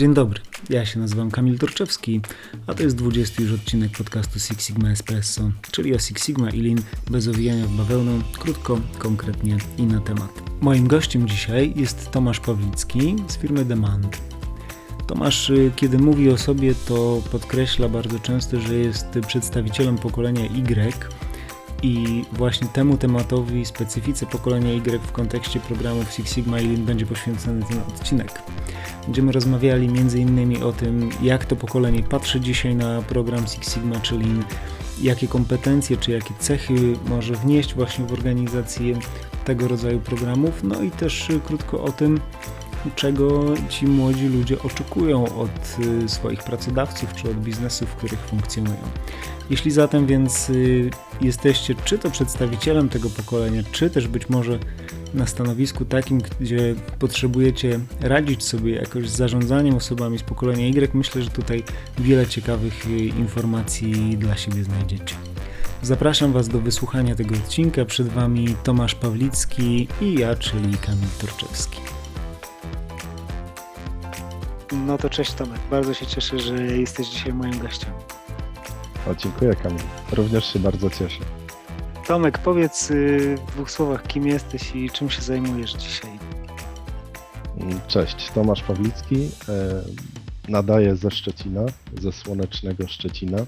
Dzień dobry, ja się nazywam Kamil Torczewski, a to jest 20 już odcinek podcastu Six Sigma Espresso, czyli o Six Sigma i Lean bez owijania w bawełnę, krótko, konkretnie i na temat. Moim gościem dzisiaj jest Tomasz Pawlicki z firmy Demand. Tomasz, y, kiedy mówi o sobie, to podkreśla bardzo często, że jest przedstawicielem pokolenia Y, i właśnie temu tematowi, specyfice pokolenia Y w kontekście programów Six Sigma i Lean będzie poświęcony ten odcinek. Będziemy rozmawiali m.in. o tym, jak to pokolenie patrzy dzisiaj na program Six Sigma czy Lean, jakie kompetencje czy jakie cechy może wnieść właśnie w organizację tego rodzaju programów, no i też krótko o tym, czego ci młodzi ludzie oczekują od y, swoich pracodawców czy od biznesów, w których funkcjonują. Jeśli zatem więc y, jesteście czy to przedstawicielem tego pokolenia, czy też być może na stanowisku takim, gdzie potrzebujecie radzić sobie jakoś z zarządzaniem osobami z pokolenia Y, myślę, że tutaj wiele ciekawych y, informacji dla siebie znajdziecie. Zapraszam Was do wysłuchania tego odcinka. Przed Wami Tomasz Pawlicki i ja, czyli Kamil Torczewski. No to cześć Tomek, bardzo się cieszę, że jesteś dzisiaj moim gościem. O, dziękuję Kamil, również się bardzo cieszę. Tomek, powiedz y, w dwóch słowach, kim jesteś i czym się zajmujesz dzisiaj. Mm, cześć, Tomasz Pawlicki, e, nadaję ze Szczecina, ze słonecznego Szczecina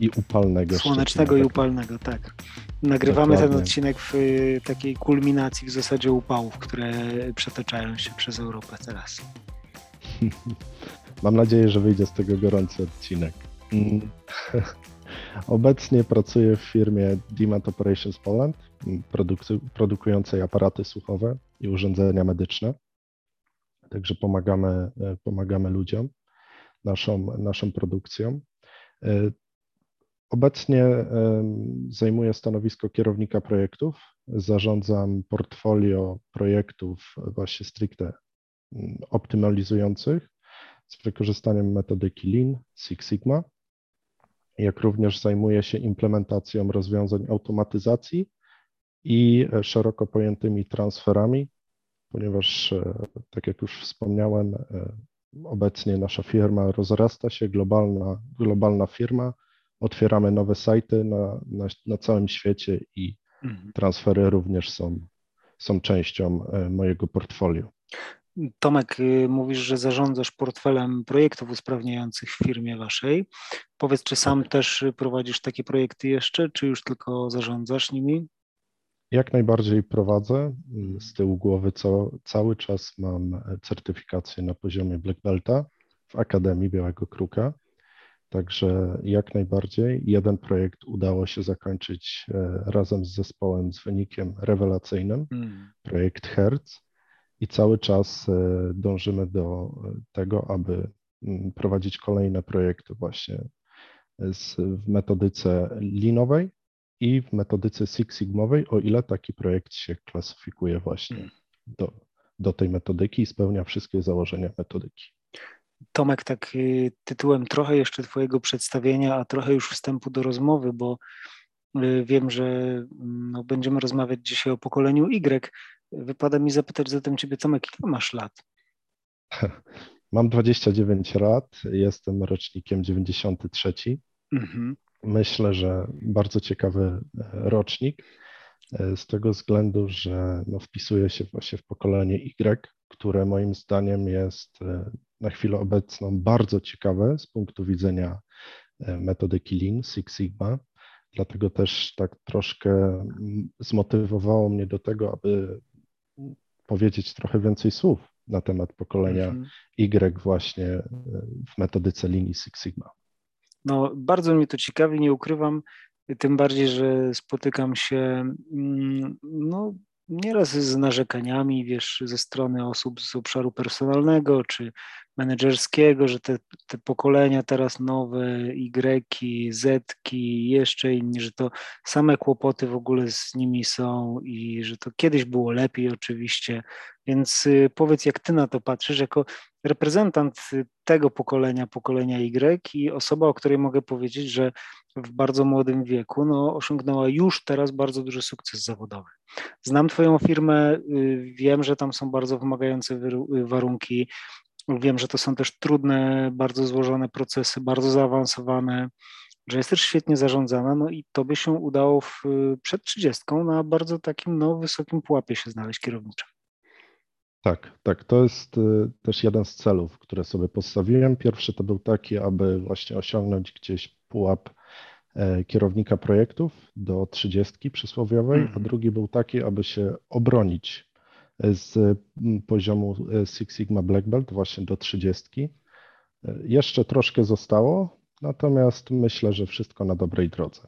i upalnego Słonecznego Szczecina, i tak. upalnego, tak. Nagrywamy Dokładnie. ten odcinek w y, takiej kulminacji w zasadzie upałów, które przetaczają się przez Europę teraz. Mam nadzieję, że wyjdzie z tego gorący odcinek. Obecnie pracuję w firmie Demand Operations Poland, produkującej aparaty słuchowe i urządzenia medyczne. Także pomagamy, e, pomagamy ludziom naszą, naszą produkcją. E, obecnie e, zajmuję stanowisko kierownika projektów. Zarządzam portfolio projektów właśnie stricte mm, optymalizujących z wykorzystaniem metodyki Lean, Six Sigma jak również zajmuje się implementacją rozwiązań automatyzacji i szeroko pojętymi transferami, ponieważ, e, tak jak już wspomniałem, e, obecnie nasza firma rozrasta się, globalna, globalna firma, otwieramy nowe sajty na, na, na całym świecie i mhm. transfery również są, są częścią e, mojego portfolio. Tomek, y, mówisz, że zarządzasz portfelem projektów usprawniających w firmie waszej. Powiedz, czy sam tak. też prowadzisz takie projekty jeszcze, czy już tylko zarządzasz nimi? Jak najbardziej prowadzę. Z tyłu głowy co, cały czas mam certyfikację na poziomie Black Belta w Akademii Białego Kruka. Także jak najbardziej. Jeden projekt udało się zakończyć e, razem z zespołem z wynikiem rewelacyjnym, hmm. projekt Hertz i cały czas e, dążymy do tego, aby mm, prowadzić kolejne projekty właśnie w metodyce linowej i w metodyce Six Sigmowej, o ile taki projekt się klasyfikuje właśnie do, do tej metodyki i spełnia wszystkie założenia metodyki. Tomek, tak y, tytułem trochę jeszcze Twojego przedstawienia, a trochę już wstępu do rozmowy, bo y, wiem, że mm, no, będziemy rozmawiać dzisiaj o pokoleniu Y. Wypada mi zapytać zatem Ciebie, Tomek, ile masz lat? Mam 29 lat, jestem rocznikiem 93. Mhm. Myślę, że bardzo ciekawy e, rocznik e, z tego względu, że no, wpisuje się właśnie w pokolenie Y, które moim zdaniem jest e, na chwilę obecną bardzo ciekawe z punktu widzenia metodyki Lean, Six Sigma. Dlatego też tak troszkę zmotywowało mnie do tego, aby powiedzieć trochę więcej słów na temat pokolenia mhm. Y właśnie e, w metodyce linii Six Sigma. No, bardzo mnie to ciekawi, nie ukrywam, tym bardziej, że spotykam się mm, no, nieraz z narzekaniami, wiesz, ze strony osób z obszaru personalnego czy menedżerskiego, że te, te pokolenia teraz nowe, Y, Z, jeszcze inni, że to same kłopoty w ogóle z nimi są i że to kiedyś było lepiej oczywiście. Więc y, powiedz, jak ty na to patrzysz, jako reprezentant tego pokolenia, pokolenia Y i osoba, o której mogę powiedzieć, że w bardzo młodym wieku no, osiągnęła już teraz bardzo duży sukces zawodowy. Znam Twoją firmę, y, wiem, że tam są bardzo wymagające warunki, Wiem, że to są też trudne, bardzo złożone procesy, bardzo zaawansowane, że jest też świetnie zarządzana, no i to by się udało w, przed 30 na bardzo takim no, wysokim pułapie się znaleźć kierowniczym. Tak, tak. To jest y, też jeden z celów, które sobie postawiłem. Pierwszy to był taki, aby właśnie osiągnąć gdzieś pułap kierownika projektów do 30 przysłowiowej, mm. a mhm. drugi był taki, aby się obronić z poziomu e, Six Sigma Black Belt właśnie do 30. E, jeszcze troszkę zostało, natomiast myślę, że wszystko na dobrej drodze.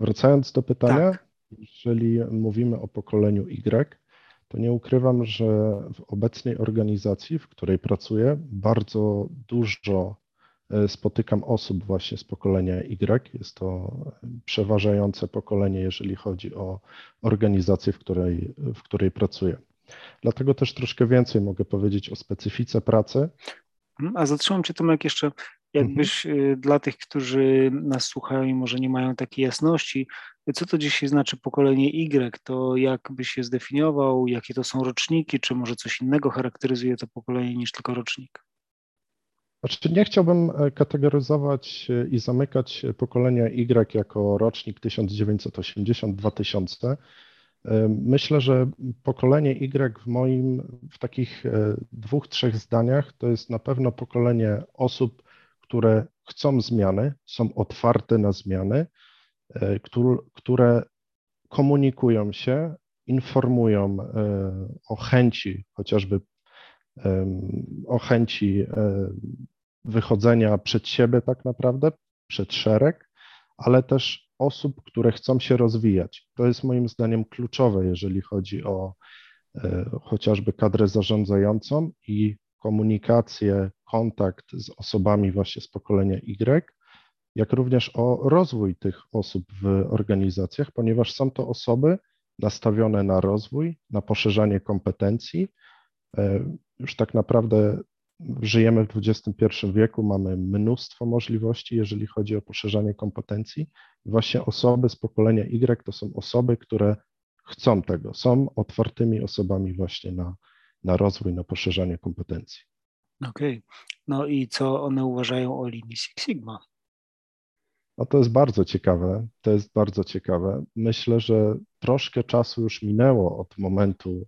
Wracając do pytania, tak. jeżeli mówimy o pokoleniu Y, to nie ukrywam, że w obecnej organizacji, w której pracuję, bardzo dużo e, spotykam osób właśnie z pokolenia Y. Jest to przeważające pokolenie, jeżeli chodzi o organizację, w której, w której pracuję. Dlatego też troszkę więcej mogę powiedzieć o specyfice pracy. Mhm, a zatrzymam Cię Tomek jeszcze, jakbyś mhm. dla tych, którzy nas słuchają i może nie mają takiej jasności, co to dzisiaj znaczy pokolenie Y, to jak byś je zdefiniował, jakie to są roczniki, czy może coś innego charakteryzuje to pokolenie niż tylko rocznik? Znaczy nie chciałbym e, kategoryzować e, i zamykać pokolenia Y jako rocznik 1980-2000, Myślę, że pokolenie Y w moim, w takich e, dwóch, trzech zdaniach, to jest na pewno pokolenie osób, które chcą zmiany, są otwarte na zmiany, e, które komunikują się, informują e, o chęci, chociażby o chęci wychodzenia przed siebie tak naprawdę, przed szereg, ale też osób, które chcą się rozwijać. To jest moim zdaniem kluczowe, jeżeli chodzi o e, chociażby kadrę zarządzającą i komunikację, kontakt z osobami właśnie z pokolenia Y, jak również o rozwój tych osób w organizacjach, ponieważ są to osoby nastawione na rozwój, na poszerzanie kompetencji. Już tak naprawdę żyjemy w XXI wieku, mamy mnóstwo możliwości, jeżeli chodzi o poszerzanie kompetencji. Właśnie osoby z pokolenia Y to są osoby, które chcą tego, są otwartymi osobami właśnie na, na rozwój, na poszerzanie kompetencji. Okej. Okay. No i co one uważają o linii Six Sigma? No to jest bardzo ciekawe. To jest bardzo ciekawe. Myślę, że troszkę czasu już minęło od momentu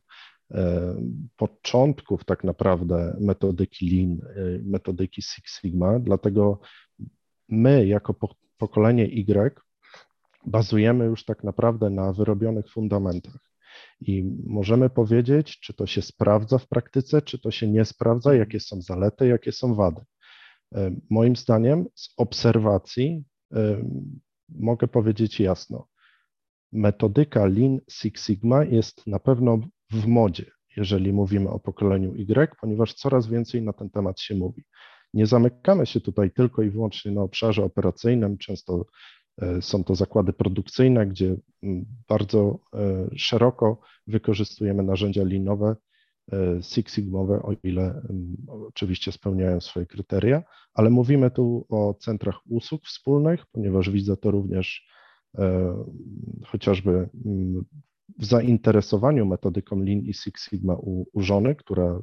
początków tak naprawdę metodyki Lean, e, metodyki Six Sigma, dlatego my jako pokolenie Y bazujemy już tak naprawdę na wyrobionych fundamentach. I możemy powiedzieć, czy to się sprawdza w praktyce, czy to się nie sprawdza, jakie są zalety, jakie są wady. E, moim zdaniem, z obserwacji mogę powiedzieć jasno, metodyka Lean Six Sigma jest na pewno w modzie, jeżeli mówimy o pokoleniu Y, ponieważ coraz więcej na ten temat się mówi. Nie zamykamy się tutaj tylko i wyłącznie na obszarze operacyjnym, często e, są to zakłady produkcyjne, gdzie bardzo e, szeroko wykorzystujemy narzędzia linowe, e, Six Sigmowe, o ile oczywiście spełniają swoje kryteria, ale mówimy tu o centrach usług wspólnych, ponieważ widzę to również chociażby w zainteresowaniu metodyką Lean i Six Sigma u, u żony, która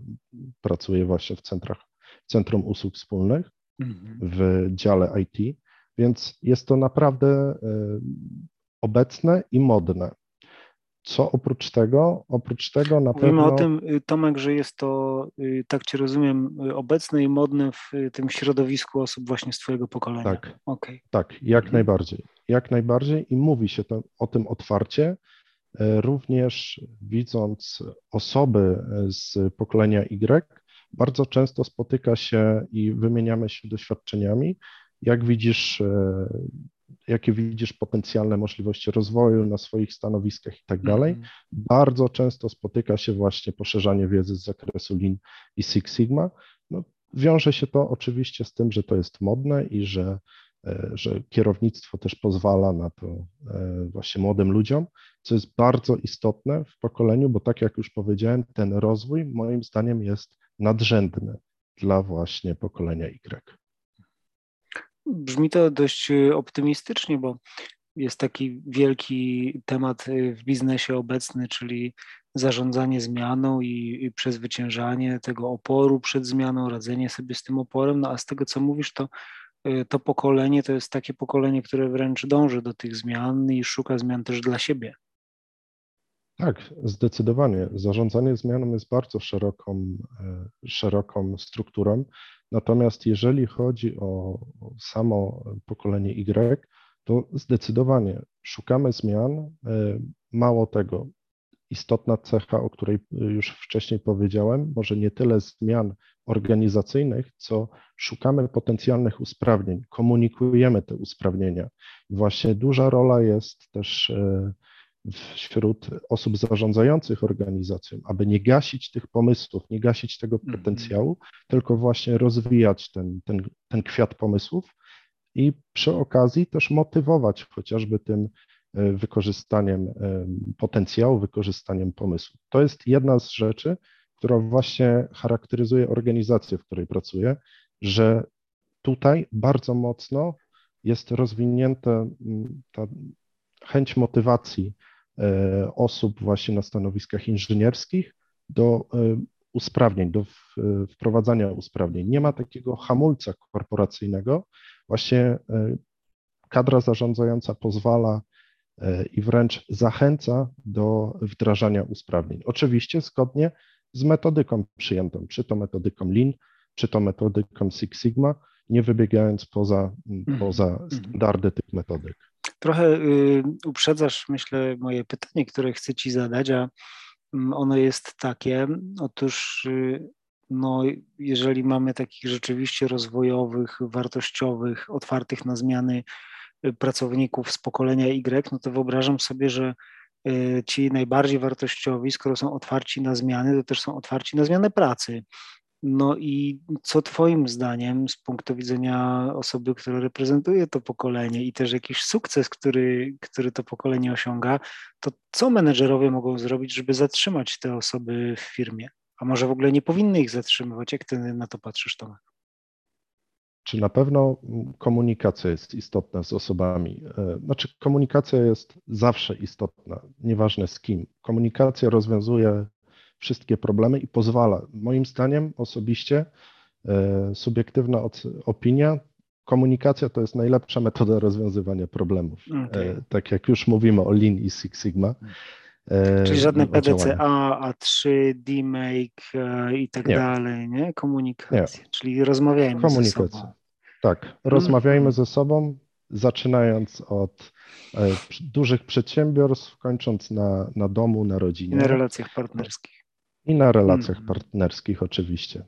pracuje właśnie w centrach, Centrum Usług Wspólnych mhm. w dziale IT, więc jest to naprawdę e, obecne i modne. Co oprócz tego? Oprócz tego na Mówimy pewno... o tym, y, Tomek, że jest to, y, tak Cię rozumiem, y, obecne i modne w tym środowisku osób właśnie z Twojego pokolenia. Tak, okay. tak jak mhm. najbardziej. Jak najbardziej i mówi się to, o tym otwarcie, również widząc osoby z pokolenia Y, bardzo często spotyka się i wymieniamy się doświadczeniami. Jak widzisz, e, jakie widzisz potencjalne możliwości rozwoju na swoich stanowiskach i tak dalej. Mhm. Bardzo często spotyka się właśnie poszerzanie wiedzy z zakresu Lean i Six Sigma. No, wiąże się to oczywiście z tym, że to jest modne i że E, że kierownictwo też pozwala na to e, właśnie młodym ludziom, co jest bardzo istotne w pokoleniu, bo tak jak już powiedziałem, ten rozwój moim zdaniem jest nadrzędny dla właśnie pokolenia Y. Brzmi to dość e, optymistycznie, bo jest taki wielki temat w biznesie obecny, czyli zarządzanie zmianą i, i przezwyciężanie tego oporu przed zmianą, radzenie sobie z tym oporem. No a z tego, co mówisz, to to pokolenie to jest takie pokolenie, które wręcz dąży do tych zmian i szuka zmian też dla siebie. Tak, zdecydowanie. Zarządzanie zmianą jest bardzo szeroką, e, szeroką strukturą. Natomiast jeżeli chodzi o samo pokolenie Y, to zdecydowanie szukamy zmian. E, mało tego, istotna cecha, o której już wcześniej powiedziałem, może nie tyle zmian organizacyjnych, co szukamy potencjalnych usprawnień, komunikujemy te usprawnienia. Właśnie duża rola jest też e, wśród osób zarządzających organizacją, aby nie gasić tych pomysłów, nie gasić tego mhm. potencjału, tylko właśnie rozwijać ten, ten, ten kwiat pomysłów i przy okazji też motywować chociażby tym wykorzystaniem e, potencjału, wykorzystaniem pomysłu. To jest jedna z rzeczy, która właśnie charakteryzuje organizację, w której pracuję, że tutaj bardzo mocno jest rozwinięta ta chęć motywacji e, osób właśnie na stanowiskach inżynierskich do usprawnień, do wprowadzania usprawnień. Nie ma takiego hamulca korporacyjnego, Właśnie e, kadra zarządzająca pozwala e, i wręcz zachęca do wdrażania usprawnień. Oczywiście zgodnie z metodyką przyjętą, czy to metodyką Lean, czy to metodyką Six Sigma, nie wybiegając poza, mhm. poza mhm. standardy tych metodyk. Trochę y, uprzedzasz, myślę, moje pytanie, które chcę Ci zadać, a mm, ono jest takie. Otóż y, no, jeżeli mamy takich rzeczywiście rozwojowych, wartościowych, otwartych na zmiany pracowników z pokolenia Y, no to wyobrażam sobie, że y, ci najbardziej wartościowi, skoro są otwarci na zmiany, to też są otwarci na zmianę pracy. No i co Twoim zdaniem, z punktu widzenia osoby, która reprezentuje to pokolenie i też jakiś sukces, który, który to pokolenie osiąga, to co menedżerowie mogą zrobić, żeby zatrzymać te osoby w firmie? A może w ogóle nie powinny ich zatrzymywać? Jak ty na to patrzysz, Tomek? Czy na pewno komunikacja jest istotna z osobami? E, znaczy, komunikacja jest zawsze istotna, nieważne z kim. Komunikacja rozwiązuje wszystkie problemy i pozwala, moim zdaniem osobiście, e, subiektywna opinia, komunikacja to jest najlepsza metoda rozwiązywania problemów. Okay. E, tak jak już mówimy o Lean i Six Sigma, Czyli żadne PDCA, A3, DMake e, i tak nie. dalej, nie? Komunikacja. Nie. Czyli rozmawiajmy Komunikacja. ze sobą. Tak, hmm. rozmawiajmy ze sobą, zaczynając od e, dużych przedsiębiorstw, kończąc na, na domu, na rodzinie. Na relacjach partnerskich. I na relacjach hmm. partnerskich, oczywiście.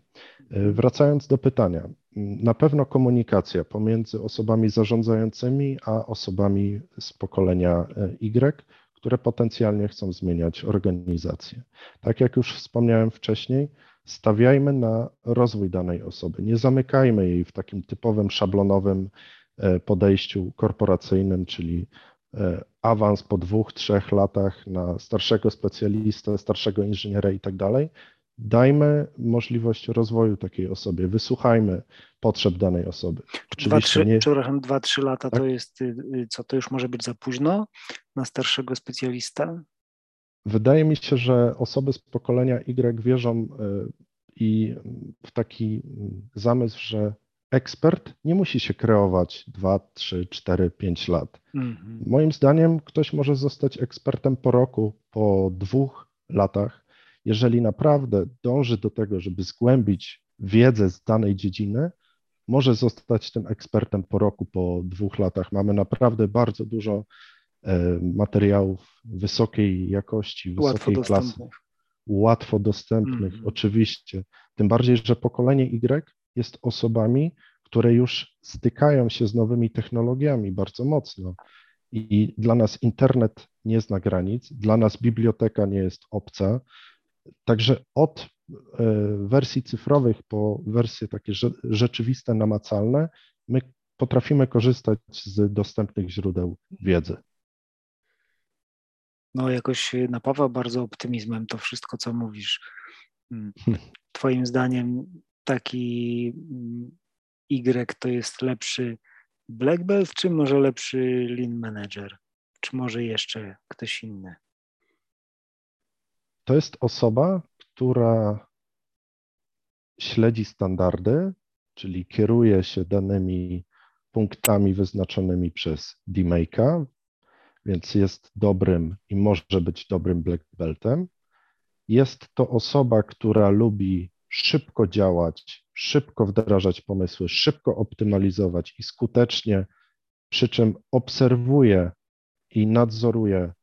Wracając do pytania, na pewno komunikacja pomiędzy osobami zarządzającymi a osobami z pokolenia Y które potencjalnie chcą zmieniać organizację. Tak jak już wspomniałem wcześniej, stawiajmy na rozwój danej osoby. Nie zamykajmy jej w takim typowym, szablonowym e, podejściu korporacyjnym, czyli e, awans po dwóch, trzech latach na starszego specjalistę, starszego inżyniera i tak dalej, dajmy możliwość rozwoju takiej osobie, wysłuchajmy potrzeb danej osoby. Dwa, trzy, nie... Przepraszam, dwa, trzy lata tak? to jest, y, co to już może być za późno na starszego specjalistę? Wydaje mi się, że osoby z pokolenia Y wierzą y, i w taki zamysł, że ekspert nie musi się kreować 2, 3, 4, 5 lat. Mhm. Moim zdaniem ktoś może zostać ekspertem po roku, po dwóch latach, jeżeli naprawdę dąży do tego, żeby zgłębić wiedzę z danej dziedziny, może zostać tym ekspertem po roku, po dwóch latach. Mamy naprawdę bardzo dużo materiałów wysokiej jakości, wysokiej łatwo klasy, dostępnych. łatwo dostępnych, mm. oczywiście. Tym bardziej, że pokolenie Y jest osobami, które już stykają się z nowymi technologiami bardzo mocno. I dla nas internet nie zna granic, dla nas biblioteka nie jest obca, Także od e, wersji cyfrowych po wersje takie rzeczywiste, namacalne, my potrafimy korzystać z dostępnych źródeł wiedzy. No, jakoś napawa bardzo optymizmem to wszystko, co mówisz. Hmm. Twoim zdaniem taki mm, Y to jest lepszy Black Belt, czy może lepszy Lean Manager? Czy może jeszcze ktoś inny? to jest osoba, która śledzi standardy, czyli kieruje się danymi punktami wyznaczonymi przez DMake'a, więc jest dobrym i może być dobrym black beltem. Jest to osoba, która lubi szybko działać, szybko wdrażać pomysły, szybko optymalizować i skutecznie, przy czym obserwuje i nadzoruje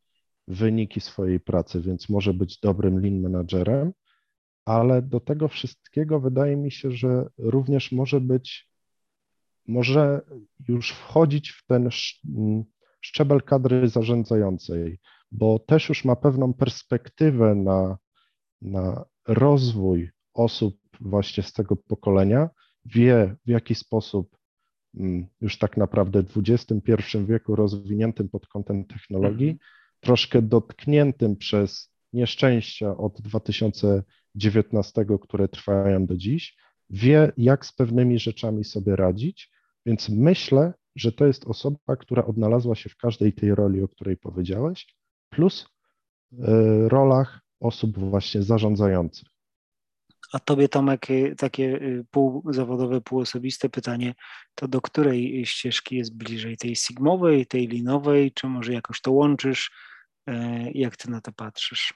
wyniki swojej pracy, więc może być dobrym lean managerem, ale do tego wszystkiego wydaje mi się, że również może być, może już wchodzić w ten szczebel kadry zarządzającej, bo też już ma pewną perspektywę na, na rozwój osób właśnie z tego pokolenia, wie w jaki sposób mm, już tak naprawdę w XXI wieku rozwiniętym pod kątem technologii, mhm. troszkę dotkniętym przez nieszczęścia od 2019, które trwają do dziś, wie, jak z pewnymi rzeczami sobie radzić, więc myślę, że to jest osoba, która odnalazła się w każdej tej roli, o której powiedziałeś, plus y, rolach osób właśnie zarządzających. A tobie Tomek y, takie y, półzawodowe, półosobiste pytanie, to do której ścieżki jest bliżej? Tej sigmowej, tej linowej, czy może jakoś to łączysz? Jak ty na to patrzysz?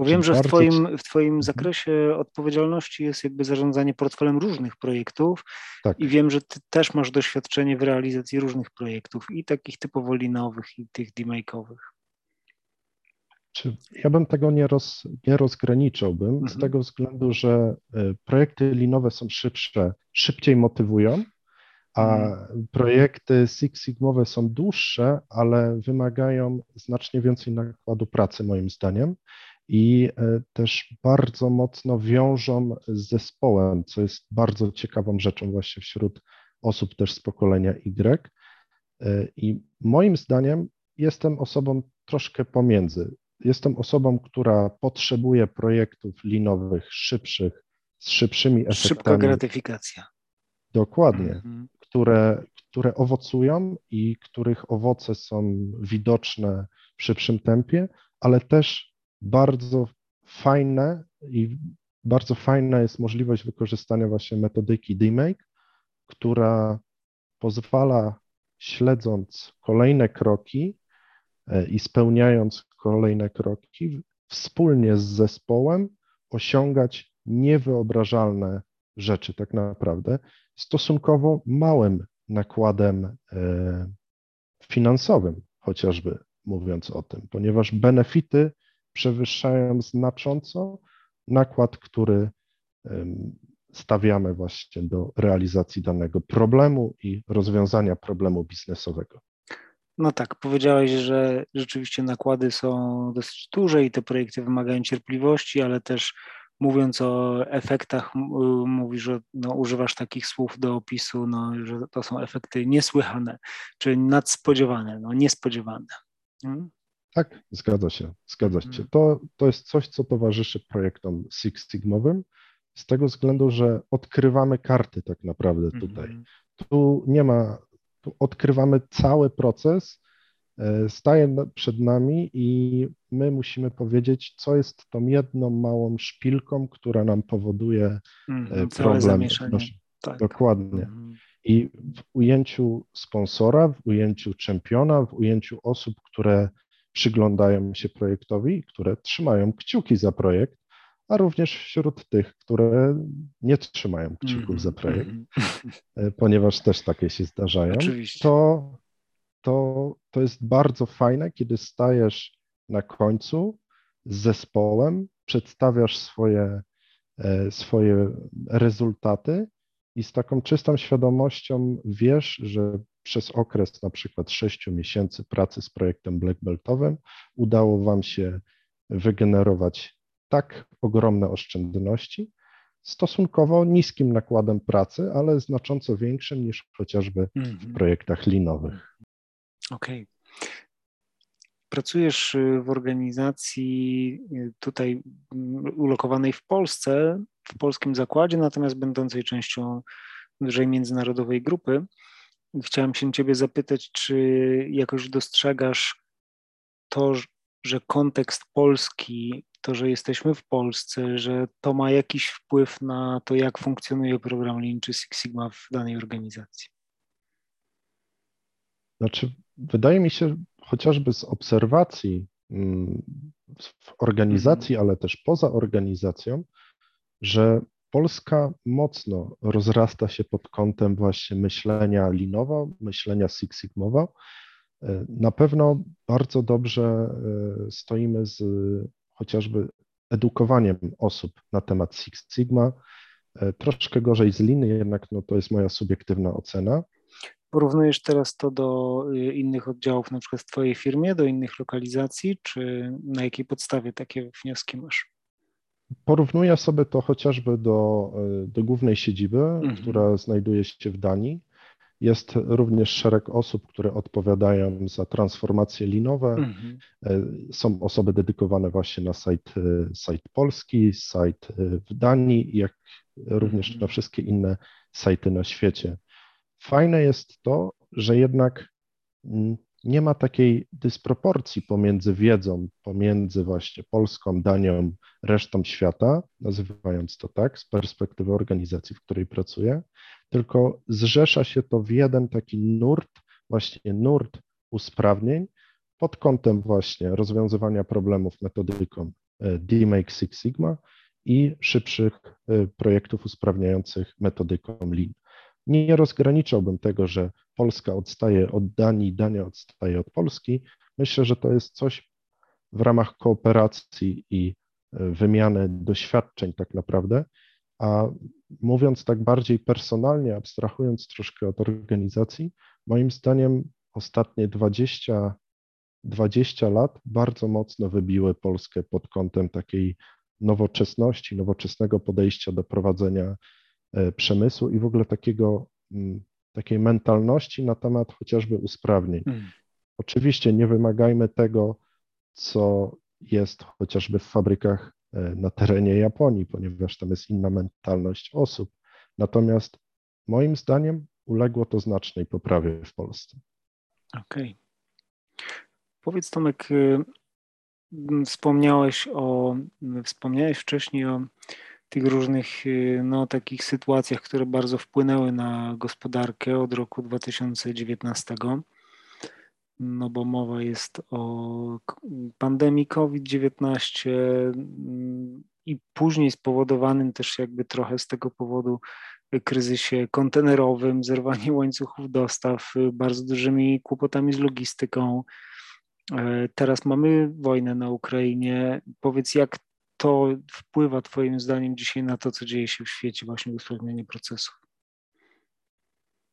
Bo wiem, że w twoim, w twoim zakresie odpowiedzialności jest jakby zarządzanie portfelem różnych projektów tak. i wiem, że ty też masz doświadczenie w realizacji różnych projektów i takich typowo linowych i tych demake'owych. Ja bym tego nie, roz, nie rozgraniczałbym mhm. z tego względu, że e, projekty linowe są szybsze, szybciej motywują, a mhm. projekty Six Sigmowe są dłuższe, ale wymagają znacznie więcej nakładu pracy moim zdaniem i e, też bardzo mocno wiążą z zespołem, co jest bardzo ciekawą rzeczą właśnie wśród osób też z pokolenia Y. E, I moim zdaniem jestem osobą troszkę pomiędzy. Jestem osobą, która potrzebuje projektów linowych szybszych, z szybszymi efektami. Szybka gratyfikacja. Dokładnie, mhm. które, które owocują i których owoce są widoczne w szybszym tempie, ale też bardzo fajne i bardzo fajna jest możliwość wykorzystania właśnie metodyki DMake, która pozwala śledząc kolejne kroki e, i spełniając kolejne kroki, wspólnie z zespołem osiągać niewyobrażalne rzeczy tak naprawdę stosunkowo małym nakładem e, finansowym, chociażby mówiąc o tym, ponieważ benefity przewyższają znacząco nakład, który stawiamy właśnie do realizacji danego problemu i rozwiązania problemu biznesowego. No tak, powiedziałeś, że rzeczywiście nakłady są dosyć duże i te projekty wymagają cierpliwości, ale też mówiąc o efektach, mówisz, że no, używasz takich słów do opisu, no, że to są efekty niesłychane, czy nadspodziewane, no, niespodziewane. Hmm? Tak, zgadza się, zgadza się. Mhm. To, to jest coś, co towarzyszy projektom Six Sigmowym, z tego względu, że odkrywamy karty tak naprawdę tutaj. Mhm. Tu nie ma, tu odkrywamy cały proces, e, staje przed nami i my musimy powiedzieć, co jest tą jedną małą szpilką, która nam powoduje mm, problem. Tak. Dokładnie. Mm. I w ujęciu sponsora, w ujęciu czempiona, w ujęciu osób, które przyglądają się projektowi, które trzymają kciuki za projekt, a również wśród tych, które nie trzymają kciuków za projekt, mm-hmm. ponieważ też takie się zdarzają, to, to, to jest bardzo fajne, kiedy stajesz na końcu z zespołem, przedstawiasz swoje, e, swoje rezultaty i z taką czystą świadomością wiesz, że przez okres na przykład 6 miesięcy pracy z projektem Black Beltowym udało Wam się wygenerować tak ogromne oszczędności, stosunkowo niskim nakładem pracy, ale znacząco większym niż chociażby w mhm. projektach linowych. Okej. Okay. Pracujesz y, w organizacji y, tutaj mm, ulokowanej w Polsce, w polskim zakładzie, natomiast będącej częścią dużej międzynarodowej grupy. Chciałem się Ciebie zapytać, czy jakoś dostrzegasz to, że kontekst polski, to, że jesteśmy w Polsce, że to ma jakiś wpływ na to, jak funkcjonuje program Lean czy Six Sigma w danej organizacji? Znaczy, wydaje mi się, chociażby z obserwacji mm, w organizacji, ale też poza organizacją, że Polska mocno rozrasta się pod kątem właśnie myślenia linowo, myślenia Six Sigmowo. Na pewno bardzo dobrze e, stoimy z chociażby edukowaniem osób na temat Six Sigma. E, troszkę gorzej z liny, jednak no, to jest moja subiektywna ocena. Porównujesz teraz to do innych oddziałów, na przykład w Twojej firmie, do innych lokalizacji, czy na jakiej podstawie takie wnioski masz? Porównuję sobie to chociażby do, y, do głównej siedziby, mhm. która znajduje się w Danii. Jest również szereg osób, które odpowiadają za transformacje linowe. Mhm. Y, są osoby dedykowane właśnie na sajt, sajt polski, sajt w Danii, jak również mhm. na wszystkie inne sajty na świecie. Fajne jest to, że jednak mm, nie ma takiej dysproporcji pomiędzy wiedzą, pomiędzy właśnie Polską, Danią, resztą świata, nazywając to tak, z perspektywy organizacji, w której pracuję, tylko zrzesza się to w jeden taki nurt, właśnie nurt usprawnień pod kątem właśnie rozwiązywania problemów metodyką e, DMake Six Sigma i szybszych e, projektów usprawniających metodyką Lean. Nie rozgraniczałbym tego, że Polska odstaje od Danii, Dania odstaje od Polski. Myślę, że to jest coś w ramach kooperacji i e, wymiany doświadczeń tak naprawdę. A mówiąc tak bardziej personalnie, abstrahując troszkę od organizacji, moim zdaniem ostatnie 20, 20 lat bardzo mocno wybiły Polskę pod kątem takiej nowoczesności, nowoczesnego podejścia do prowadzenia przemysłu i w ogóle takiego, mm, takiej mentalności na temat chociażby usprawnień. Mm. Oczywiście nie wymagajmy tego, co jest chociażby w fabrykach e, na terenie Japonii, ponieważ tam jest inna mentalność osób. Natomiast moim zdaniem uległo to znacznej poprawie w Polsce. Okej. Okay. Powiedz Tomek, y, wspomniałeś o, wspomniałeś wcześniej o tych różnych y, no, takich sytuacjach, które bardzo wpłynęły na gospodarkę od roku 2019. No bo mowa jest o pandemii COVID-19 mm, i później spowodowanym też jakby trochę z tego powodu kryzysie kontenerowym, zerwaniem łańcuchów dostaw, bardzo dużymi kłopotami z logistyką. E, teraz mamy wojnę na Ukrainie. Powiedz, jak to wpływa Twoim zdaniem dzisiaj na to, co dzieje się w świecie, właśnie usprawnianie procesów?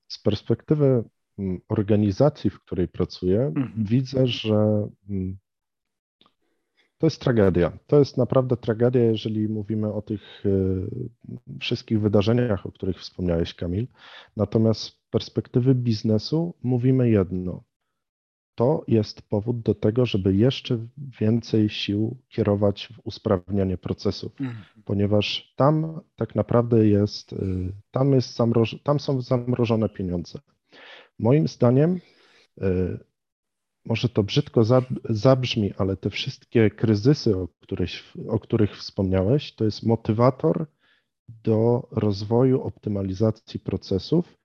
Z perspektywy mm, organizacji, w której pracuję, mhm. widzę, że mm, to jest tragedia. To jest naprawdę tragedia, jeżeli mówimy o tych y, wszystkich wydarzeniach, o których wspomniałeś, Kamil. Natomiast z perspektywy biznesu mówimy jedno to jest powód do tego, żeby jeszcze więcej sił kierować w usprawnianie procesów, mhm. ponieważ tam tak naprawdę jest, y, tam, jest zamroż, tam są zamrożone pieniądze. Moim zdaniem, y, może to brzydko zabrzmi, ale te wszystkie kryzysy, o których, o których wspomniałeś, to jest motywator do rozwoju optymalizacji procesów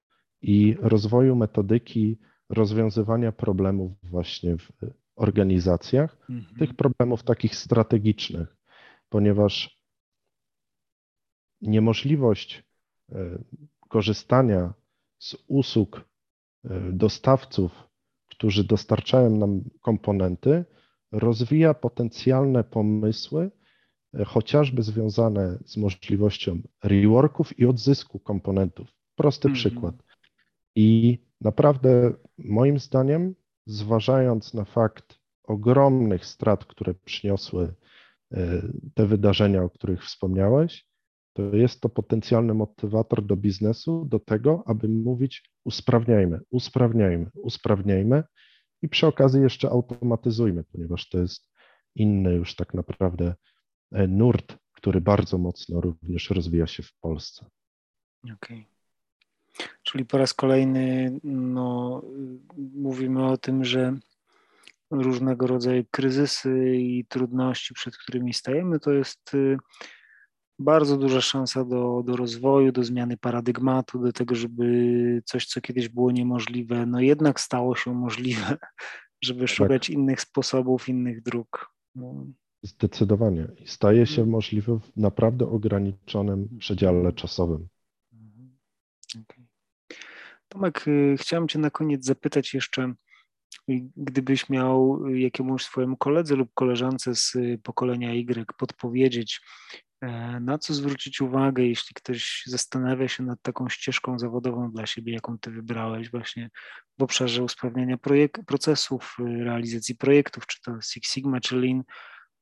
i rozwoju metodyki rozwiązywania problemów właśnie w organizacjach, mhm. tych problemów takich strategicznych, ponieważ niemożliwość e, korzystania z usług e, dostawców, którzy dostarczają nam komponenty, rozwija potencjalne pomysły, e, chociażby związane z możliwością reworków i odzysku komponentów. Prosty mhm. przykład. I naprawdę, moim zdaniem, zważając na fakt ogromnych strat, które przyniosły e, te wydarzenia, o których wspomniałeś, to jest to potencjalny motywator do biznesu, do tego, aby mówić usprawniajmy, usprawniajmy, usprawniajmy i przy okazji jeszcze automatyzujmy, ponieważ to jest inny już tak naprawdę e, nurt, który bardzo mocno również rozwija się w Polsce. Okej. Okay. Czyli po raz kolejny no, mówimy o tym, że różnego rodzaju kryzysy i trudności, przed którymi stajemy, to jest y, bardzo duża szansa do, do rozwoju, do zmiany paradygmatu, do tego, żeby coś, co kiedyś było niemożliwe, no jednak stało się możliwe, żeby tak. szukać innych sposobów, innych dróg. No. Zdecydowanie. Staje się mhm. możliwe w naprawdę ograniczonym przedziale czasowym. Tomek, y, chciałem Cię na koniec zapytać jeszcze, gdybyś miał jakiemuś swojemu koledze lub koleżance z pokolenia Y podpowiedzieć, e, na co zwrócić uwagę, jeśli ktoś zastanawia się nad taką ścieżką zawodową dla siebie, jaką ty wybrałeś właśnie w obszarze usprawniania projek- procesów, y, realizacji projektów, czy to Six Sigma, czy Lean,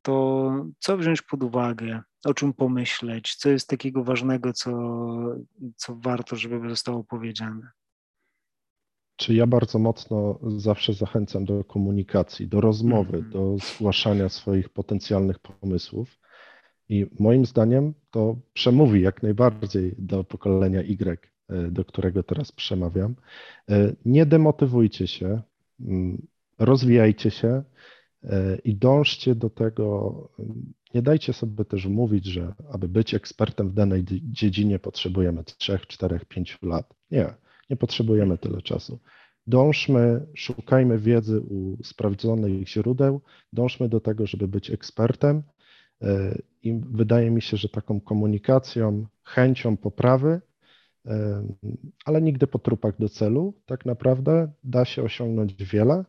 to co wziąć pod uwagę, o czym pomyśleć, co jest takiego ważnego, co, co warto, żeby zostało powiedziane? Czy ja bardzo mocno zawsze zachęcam do komunikacji, do rozmowy, mm -hmm. do zgłaszania swoich potencjalnych pomysłów. I moim zdaniem to przemówi jak najbardziej do pokolenia Y, e, do którego teraz przemawiam. E, nie demotywujcie się, mm, rozwijajcie się e, i dążcie do tego. Nie dajcie sobie też mówić, że aby być ekspertem w danej dziedzinie potrzebujemy 3, 4, 5 lat. Nie nie potrzebujemy tyle czasu. Dążmy, szukajmy wiedzy u sprawdzonych źródeł, dążmy do tego, żeby być ekspertem. E, I wydaje mi się, że taką komunikacją, chęcią poprawy, e, ale nigdy po trupach do celu, tak naprawdę da się osiągnąć wiele,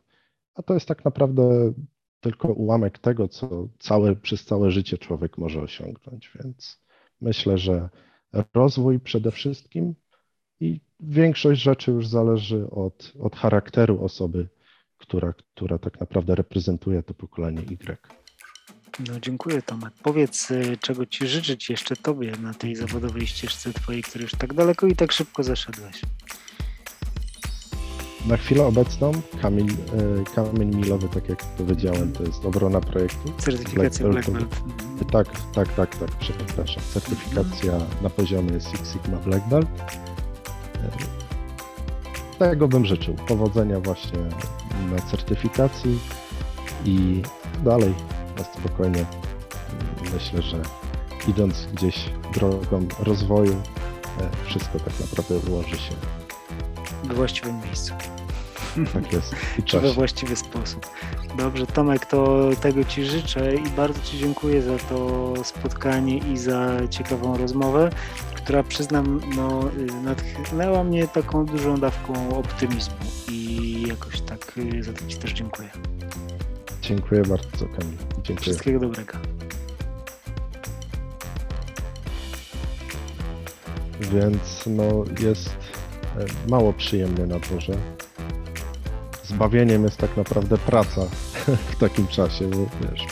a to jest tak naprawdę tylko ułamek tego, co całe, przez całe życie człowiek może osiągnąć. Więc myślę, że rozwój przede wszystkim i większość rzeczy już zależy od, od charakteru osoby, która, która tak naprawdę reprezentuje to pokolenie Y. No dziękuję Tomek. Powiedz, y, czego Ci życzyć jeszcze Tobie na tej zawodowej ścieżce Twojej, której już tak daleko i tak szybko zaszedłeś. Na chwilę obecną kamień, y, kamień milowy, tak jak powiedziałem, to jest obrona projektu. Certyfikacja Black Belt. Black Belt. Tak, tak, tak, tak, przepraszam. Certyfikacja na poziomie Six Sigma Black Belt tego bym życzył. Powodzenia właśnie na certyfikacji i dalej na spokojnie. Myślę, że idąc gdzieś drogą rozwoju, e, wszystko tak naprawdę ułoży się w właściwym miejscu. Tak jest. I we właściwy sposób. Dobrze, Tomek, to tego Ci życzę i bardzo Ci dziękuję za to spotkanie i za ciekawą rozmowę która przyznam, no, natchnęła mnie taką dużą dawką optymizmu i jakoś tak y, za to Ci też dziękuję. Dziękuję bardzo, Kamil. Dziękuję. Wszystkiego dobrego. Więc no, jest e, mało przyjemnie na dworze. Zbawieniem jest tak naprawdę praca w takim czasie, bo wiesz,